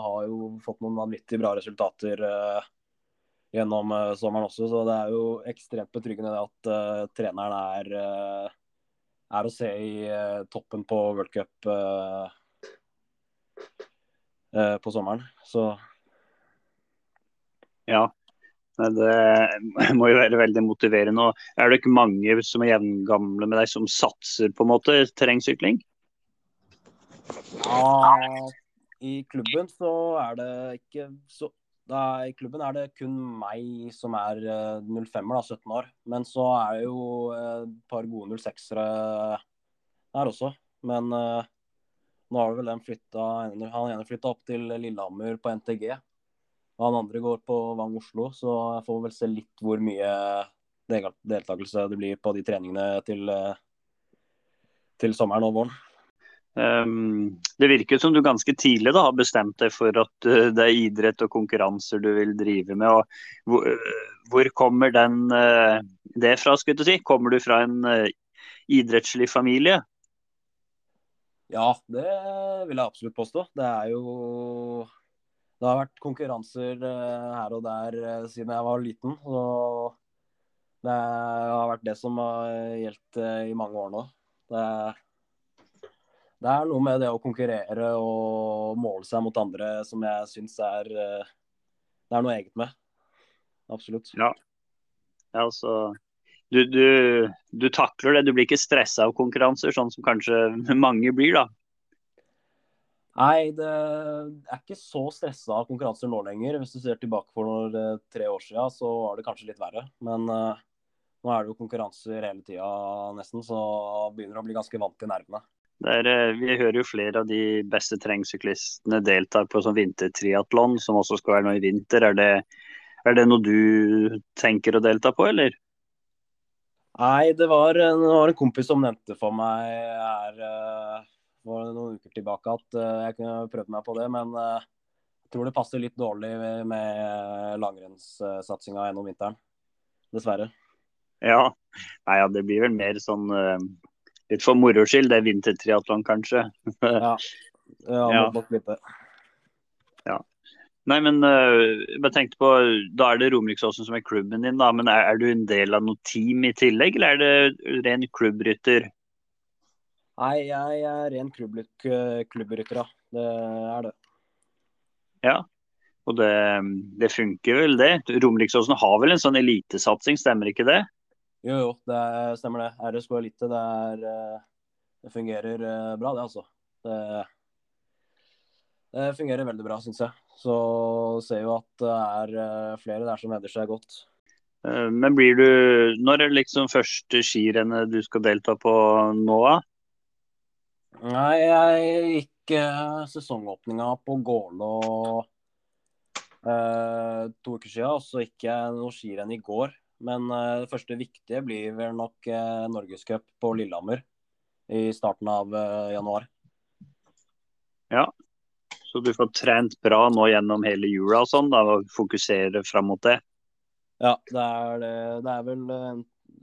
har jo fått noen vanvittig bra resultater uh, gjennom uh, sommeren også. Så det er jo ekstremt betryggende at treneren er, er, å se i toppen på World Cup på sommeren. Så Ja. Det må jo være veldig motiverende. Og er det ikke mange som er jevngamle med deg, som satser på en måte terrengsykling? Ja, i klubben så er det ikke så da, I klubben er det kun meg som er 05-er, uh, 17 år. Men så er det jo uh, et par gode 06-ere der også. Men uh, nå har vel den flytta, han ene flytta opp til Lillehammer på NTG. Han andre går på Vang Oslo, så jeg får vel se litt hvor mye deltakelse det blir på de treningene til, til sommeren og våren. Um, det virker som du ganske tidlig da, har bestemt deg for at uh, det er idrett og konkurranser du vil drive med. og Hvor, uh, hvor kommer den, uh, det fra? skulle jeg si? Kommer du fra en idrettslig familie? Ja, det vil jeg absolutt påstå. Det er jo Det har vært konkurranser her og der siden jeg var liten. Og Det har vært det som har gjeldt i mange år nå. Det, det er noe med det å konkurrere og måle seg mot andre som jeg syns er Det er noe eget med. Absolutt. Ja. ja altså du, du, du, takler det. Du blir ikke stressa av konkurranser, sånn som kanskje mange blir, da? Nei, det er ikke så stressa av konkurranser nå lenger. Hvis du ser tilbake for noen, eh, tre år siden, så var det kanskje litt verre. Men uh, nå er det jo konkurranser hele tida nesten, så begynner å bli ganske vant til nervene. Er, eh, vi hører jo flere av de beste terrengsyklistene deltar på sånn vintertriatlon, som også skal være nå i vinter. Er det, er det noe du tenker å delta på, eller? Nei, det var, det var en kompis som nevnte for meg her for noen uker tilbake at uh, jeg kunne prøvd meg på det. Men uh, jeg tror det passer litt dårlig med langrennssatsinga gjennom vinteren. Dessverre. Ja. Nei, ja, det blir vel mer sånn litt for moro skyld, det er vintertriatlon kanskje. ja. Ja, ja. nok litt det. Ja. Nei, men jeg tenkte på, Da er det Romeriksåsen som er klubben din, da. Men er, er, du en del av noe team i tillegg, eller er det ren klubbrytter? Nei, jeg er ren klubbrytter, ja. Det er det. Ja, og det, det funker vel det. Romeriksåsen har vel en sånn elitesatsing, stemmer ikke det? Jo, jo, det stemmer det. RSK Elite, det, er, eh, det fungerer eh, bra, det altså. Det, det fungerer veldig bra, syns jeg. Så ser jo at det er eh, flere der som hevder seg godt. Men blir du Når er det liksom første skirennet du skal delta på nå, da? Nei, jeg gikk uh, sesongåpninga på Gålå uh, to uker siden. Og så gikk jeg noe skirenn i går. Men uh, det første viktige blir vel nok uh, Norgescup på Lillehammer i starten av januar. Ja, så du får trent bra nå gjennom hele jula og sånn, da, og fokusere fram mot det? Ja, det er, det, det er vel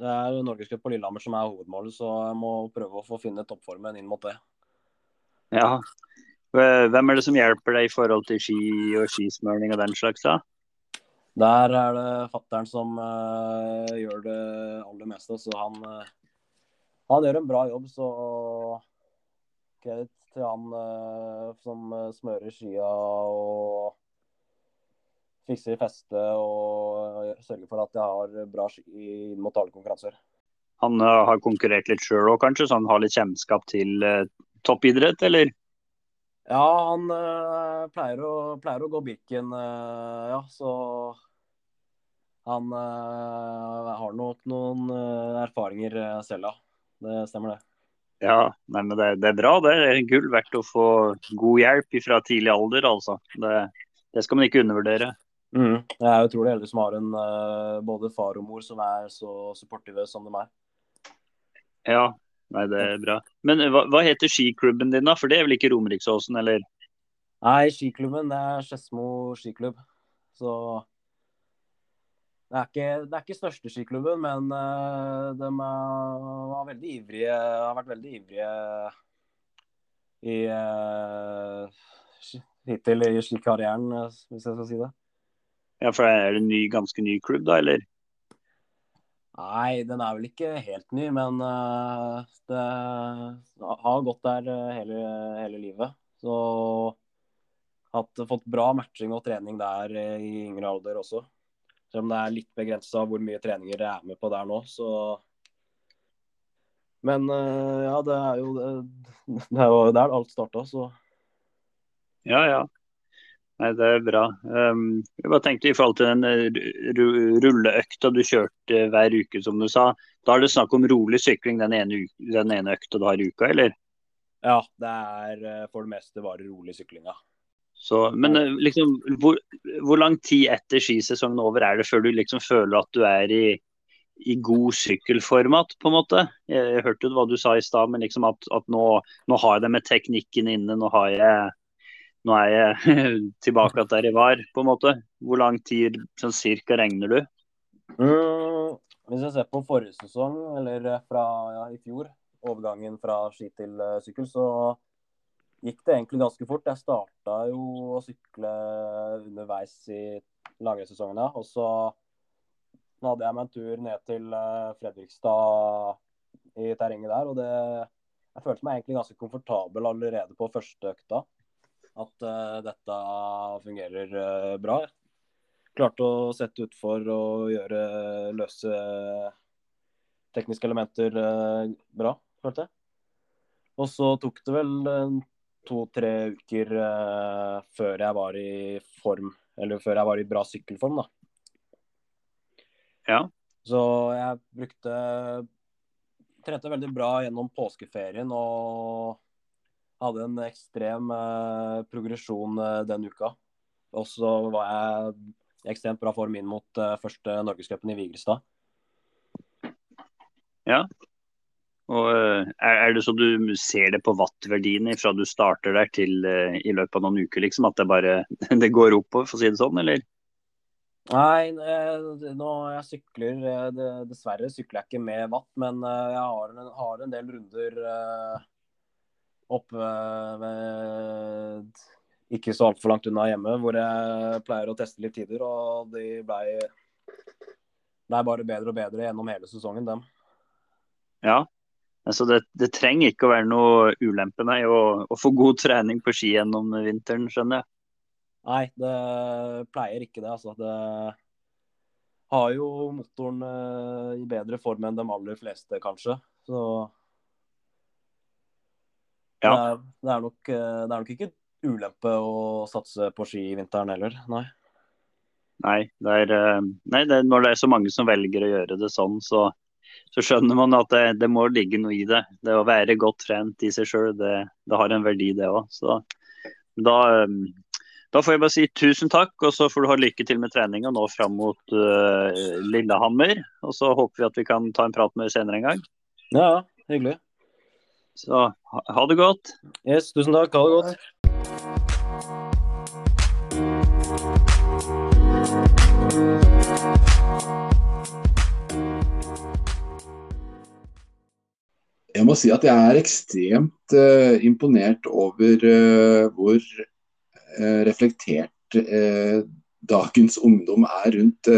det er Norgescup på Lillehammer som er hovedmålet, så jeg må prøve å få finne toppformen inn mot det. Ja. Hvem er det som hjelper deg i forhold til ski og skismøring og den slags? da? Der er det fattern som uh, gjør det aller meste. Så han, uh, han, gjør en bra jobb, så kreditt til han uh, som smører skia og fikser feste og sørger for at jeg har bra ski inn mot alle konkurranser. Han har konkurrert litt sjøl òg, kanskje, så han har litt kjennskap til toppidrett, eller? Ja, han uh, pleier, å, pleier, å, gå Birken, uh, ja. Så han uh, har nok noen erfaringer selv, ja. Det stemmer, det. Ja, nei, men det, det, er bra. Det er gull verdt å få god hjelp fra tidlig alder, altså. Det, det skal man ikke undervurdere. Mm. Jeg er utrolig heldig som har en både far og mor som er så supportive som de er. Ja, Nei, det er bra. Men hva, hva heter skiklubben din, da? For det er vel ikke Romeriksåsen, eller? Nei, skiklubben det er Skedsmo skiklubb. Så det er, ikke, det er ikke største skiklubben, men uh, de har vært veldig ivrige i uh, hittil i skikarrieren, hvis jeg skal si det. Ja, for Er det en ny, ganske ny klubb, da, eller? Nei, den er vel ikke helt ny, men uh, det har gått der uh, hele, hele, livet. Så hatt, fått bra matching og trening der uh, i yngre alder også. Selv om det er litt begrensa hvor mye treninger jeg er med på der nå, så Men ja, det er jo det, det er jo der alt starta, så Ja, ja. Nei, Det er bra. Um, jeg bare tenkte I forhold til den eh, rulleøkta du kjørte hver uke, som du sa. Da er det snakk om rolig sykling den ene, den ene økta du har i uka, eller? Ja, det er eh, for det meste bare rolig sykling, ja. Så, men eh, liksom, hvor, hvor, lang tid etter skisesongen over er det før du liksom føler at du er i, i god sykkelformat, på en måte? Jeg, jeg hørte hva du sa i stad, men liksom at, at nå, nå, har jeg det med teknikken inne. Nå har jeg nå er jeg tilbake der jeg var, på en måte. Hvor lang tid sånn cirka regner du? Mm, hvis jeg ser på forrige sesong, eller fra ja, i fjor, overgangen fra ski til uh, sykkel, så gikk det egentlig ganske fort. Jeg starta jo å sykle underveis i langrennssesongen, ja. Og så hadde jeg meg en tur ned til eh, Fredrikstad i terrenget der. Og det, jeg følte meg egentlig ganske komfortabel allerede på første økta. At uh, dette fungerer uh, bra. Klarte å sette utfor og gjøre løse tekniske elementer bra, følte jeg. Og så tok det vel to-tre uker før jeg var i form, eller før jeg var i bra sykkelform, da. Ja. Så jeg brukte Trente veldig bra gjennom påskeferien og hadde en ekstrem eh, progresjon eh, den uka. Og så var jeg i ekstremt bra form inn mot eh, første Norgescupen i Vigrestad. Ja. Og eh, er, er, det så du ser det på wattverdiene fra du starter der til eh, i løpet av noen uker, liksom? At det bare det går oppover, for å si det sånn, eller? Nei, nå jeg sykler Dessverre sykler jeg ikke med watt, men jeg har en, har en del runder oppe ved ikke så altfor langt unna hjemme, hvor jeg pleier å teste litt tider. Og de blei ble bare bedre og bedre gjennom hele sesongen, dem. Ja, altså det, det trenger ikke å være noe ulempe nei, å, å få god trening på ski gjennom vinteren, skjønner jeg. Nei, det pleier ikke det. Altså. Det har jo motoren uh, i bedre form enn de aller fleste, kanskje. Så ja. det, er, det, er nok, eh, det er nok ikke ulempe å satse på ski i vinteren heller, nei. Nei, det er, eh, nei det når det er så mange som velger å gjøre det sånn, så, så skjønner man at det, det, må ligge noe i det. Det å være godt trent i seg sjøl, det, det, har en verdi, det òg. Så da da får jeg bare si tusen takk, og så får du ha lykke til med treninga nå fram mot uh, Lillehammer. Og så håper vi at vi kan ta en prat med deg senere en gang. Ja, hyggelig. Så ha, det godt. Yes, tusen takk. Ha det godt. Jeg må si at jeg er ekstremt uh, imponert over uh, hvor uh, reflektert dagens ungdom er rundt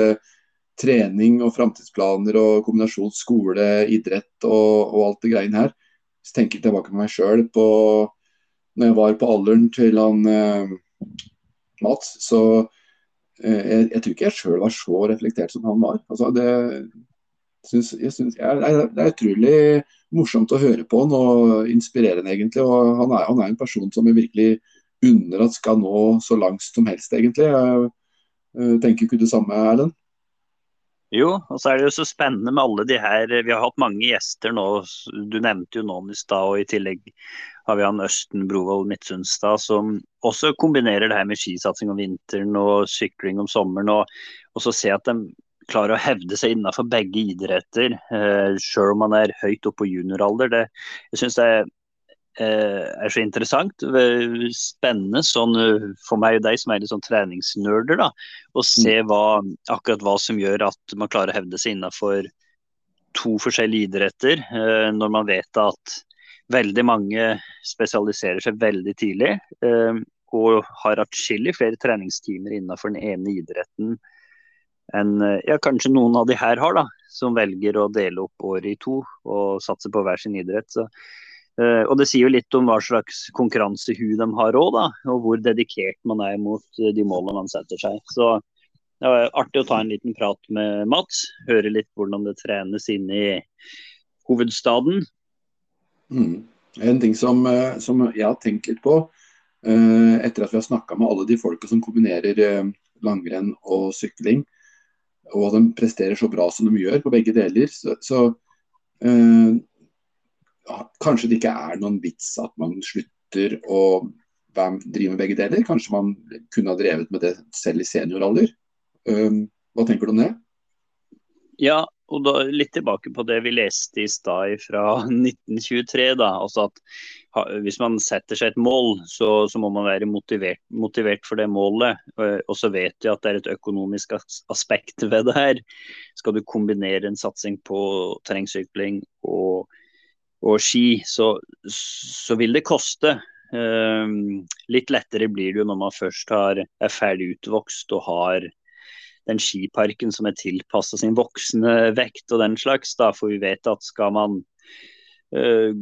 trening og framtidsplaner og kombinasjon skole, idrett og, og, alt det greiene her. Tenker jeg tilbake på meg sjøl når jeg var på alderen til han eh, Mats, så eh, jeg, jeg, tror ikke jeg sjøl var så reflektert som han var. Altså, det, synes, jeg synes, jeg, det er utrolig morsomt å høre på han og inspirerende, egentlig. og Han er, han er en person som er virkelig unner at skal nå så langt som helst, egentlig. Jeg, jeg tenker ikke det samme, Erlend? Jo, og så er det jo så spennende med alle de her Vi har hatt mange gjester nå. Du nevnte jo noen i stad, og i tillegg har vi han Østen Brovold Midtsundstad, som også kombinerer det her med skisatsing om vinteren og sykling om sommeren. Og, og så se at de klarer å hevde seg innenfor begge idretter, eh, sjøl om man er høyt oppe på junioralder. Det, jeg synes det er Eh, er så interessant. Spennende sånn eh, for meg og deg som er litt sånn treningsnerder, da, å se mm. hva, akkurat hva som gjør at man klarer å hevde seg innenfor to forskjellige idretter, eh, når man vet at veldig mange spesialiserer seg veldig tidlig. Og har atskillig flere treningstimer innenfor den ene idretten enn ja, kanskje noen av de her har, da, som velger å dele opp året i to og satse på hver sin idrett. Så og Det sier jo litt om hva slags konkurransehu de har òg, og hvor dedikert man er mot uh, de målene man setter seg. Så det var artig å ta en liten prat med Mats, høre litt hvordan det trenes inne i hovedstaden. Mm. En ting som, uh, som, jeg har tenkt litt på, etter at vi har snakka med alle de folka som kombinerer langrenn og sykling, og at de presterer så bra som de gjør på begge deler, så, så kanskje det ikke er noen vits at man slutter å drive med begge deler. Kanskje man kunne ha drevet med det selv i senioralder. Um, hva tenker du om det? Ja, og da litt tilbake på det vi leste i stad fra 1923. da, altså at Hvis man setter seg et mål, så, så må man være motivert, motivert, for det målet. Og så vet vi at det er et økonomisk aspekt ved det her. Skal du kombinere en satsing på terrengsykling og og ski, så, så vil det koste. Um, litt lettere blir det jo når man først har, er ferdig utvokst og har den skiparken som er tilpassa sin voksne vekt og den slags. Da, for vi vet at skal man uh,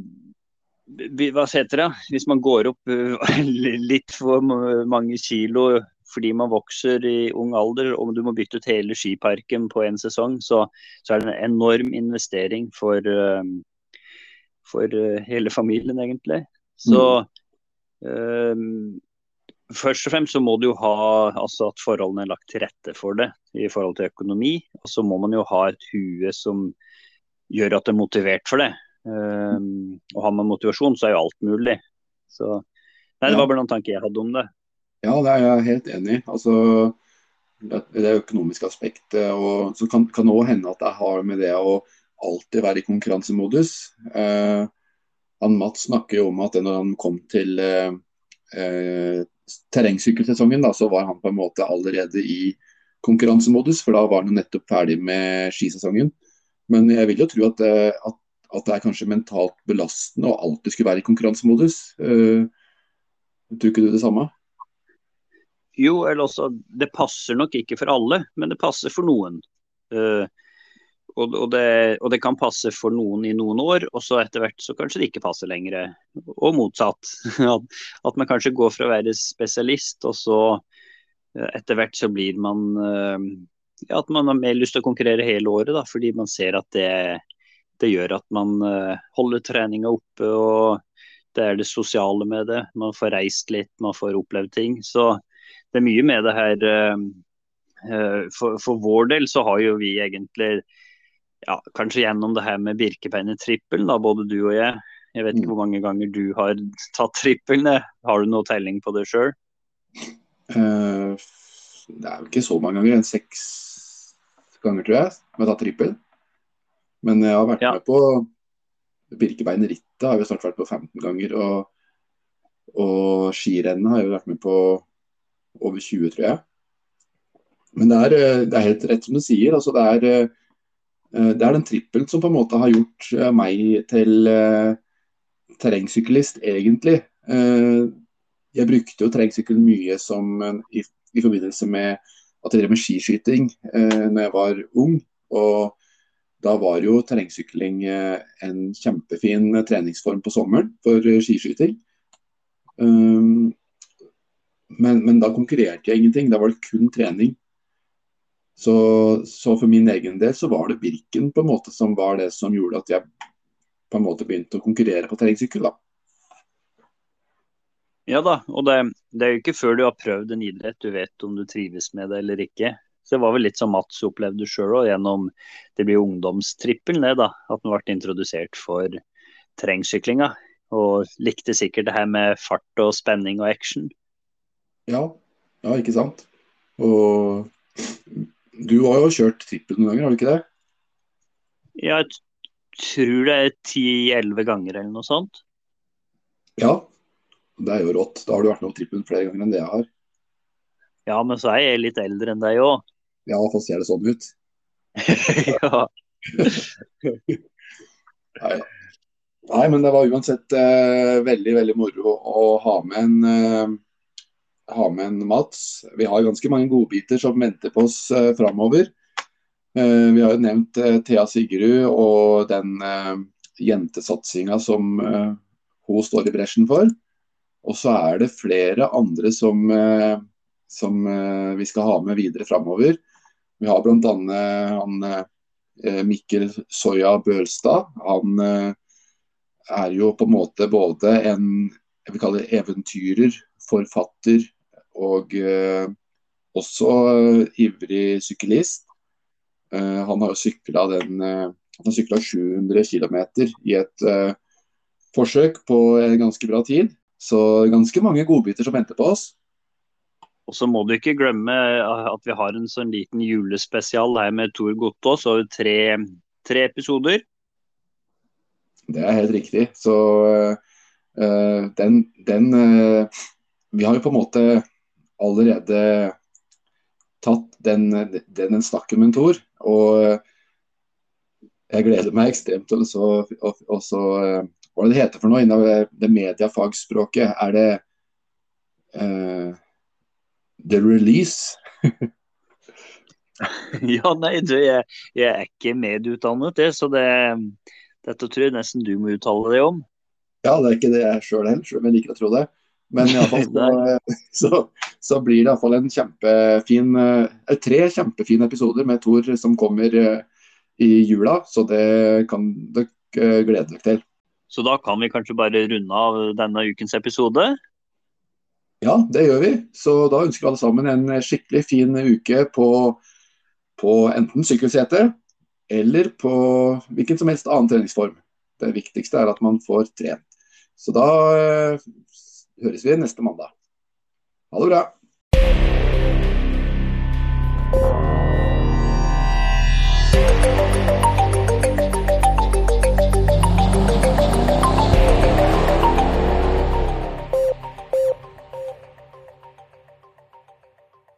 Hva heter det? Hvis man går opp uh, litt for mange kilo fordi man vokser i ung alder, og du må bytte ut hele skiparken på en sesong, så, så er det en enorm investering for, uh, for hele familien, egentlig. Så mm. Først og fremst så må du jo ha altså at forholdene er lagt til rette for det i forhold til økonomi. Og så må man jo ha et hue som gjør at det er motivert for det. Um, og har man motivasjon, så er jo alt mulig. Så nei, Det var bare noen tanker jeg hadde om det. Ja, det er jeg helt enig i. Altså, det økonomiske aspektet. og Så kan det òg hende at jeg har med det å alltid være i konkurransemodus. Eh, han Mats snakker jo om at når han kom til eh, eh terrengsykkelsesongen, så var han på en måte allerede i konkurransemodus, for da var han nettopp ferdig med skisesongen. Men jeg vil jo tro at, eh, at, at det er kanskje mentalt belastende å alltid skulle være i konkurransemodus. Eh, tror ikke du det samme? Jo, eller også Det passer nok ikke for alle, men det passer for noen. Uh, og, og, det, og, det, kan passe for noen i noen år, og så etter hvert så kanskje det ikke passer lenger. Og motsatt. At, at man kanskje går fra å være spesialist, og så eh, etter hvert så blir man eh, ja, At man har mer lyst til å konkurrere hele året, da, fordi man ser at det, det gjør at man eh, holder treninga oppe. og det er det sosiale med det. Man får reist litt, man får opplevd ting. Så det er mye med det her. For, for vår del så har jo vi egentlig ja, kanskje gjennom det her med Birkebeiner-trippelen, både du og jeg. Jeg vet ikke mm. hvor mange ganger du har tatt trippelen. Har du noe telling på det sjøl? Uh, det er jo ikke så mange ganger. Seks ganger, tror jeg, med har tatt trippel. Men jeg har vært ja. med på Birkebeinerrittet har vi snart vært på 15 ganger. Og, og skirennet har jeg vært med på over 20, tror jeg. Men det er, eh, det er helt rett som du sier. altså det er eh, Eh, det er den trippelen som på en måte har gjort eh, meg til uh, terrengsyklist, egentlig. Jeg brukte jo terrengsykkel mye som, i, i, forbindelse med at jeg drev med skiskyting eh, når jeg var ung. Og da var jo terrengsykling en kjempefin treningsform på sommeren for skiskyting. Um, men, men, da konkurrerte jeg ingenting, da var det kun trening. Så, så, for min egen del så var det Birken på en måte som var det som gjorde at jeg på en måte begynte å konkurrere på terrengsykkel. da. Ja da, og det, det, er jo ikke før du har prøvd en idrett du vet om du trives med det eller ikke. Så Det var vel litt som Mats opplevde sjøl gjennom det blir ungdomstrippelen, det da. At han ble introdusert for terrengsyklinga. Og likte sikkert det her med fart og spenning og action. Ja, ja ikke sant. Og du har jo kjørt trippel noen ganger, har du ikke det? Jeg tror det er ti-elleve ganger eller noe sånt. Ja, det er jo rått. Da har du vært med på trippelen flere ganger enn det jeg har. Ja, men så er jeg litt eldre enn deg òg. Ja, for ser det sånn ut. ja. Nei, Nei, men det var uansett eh, veldig, veldig moro å ha med en eh, ha med en Mats. Vi har ganske mange godbiter som venter på oss uh, framover. Uh, vi har jo nevnt uh, Thea Sigrud og den uh, jentesatsinga som hun står i bresjen for. Og så er det flere andre som, som vi skal ha med videre framover. Vi har bl.a. han Mikkel Soya Bølstad. Han er jo på en måte både en jeg vil kalle det eventyrer, forfatter, og eh, også eh, ivrig syklist. Eh, han har sykla den han har sykla 700 km i et uh, forsøk på en ganske bra tid. Så ganske mange godbiter som venter på oss. Og så må du ikke glemme at vi har en sånn liten julespesial her med Tor Gottaas over tre, tre, episoder. Det er helt riktig. Så uh, den, den uh, Vi har jo på en måte allerede tatt den, den snakken med Tor. Og jeg gleder meg ekstremt til å også, Hva er det det heter for noe innen det mediefagspråket? Er det uh, the release? Ja, nei, du, jeg, jeg er ikke medutdannet, det, så det, dette tror jeg nesten du må uttale deg om. Ja, det er ikke det jeg sjøl heller, om jeg liker å tro det. Men i alle fall så, så, så blir det iallfall en kjempefin eh, tre kjempefine episoder med Thor som kommer eh, i jula. Så det kan dere glede dere til. Så da kan vi kanskje bare runde av denne ukens episode? Ja, det gjør vi. Så da ønsker vi alle sammen en skikkelig fin uke på, på enten sykkelsete eller på hvilken som helst annen treningsform. Det viktigste er at man får trent. Så da høres vi neste mandag. Ha det bra.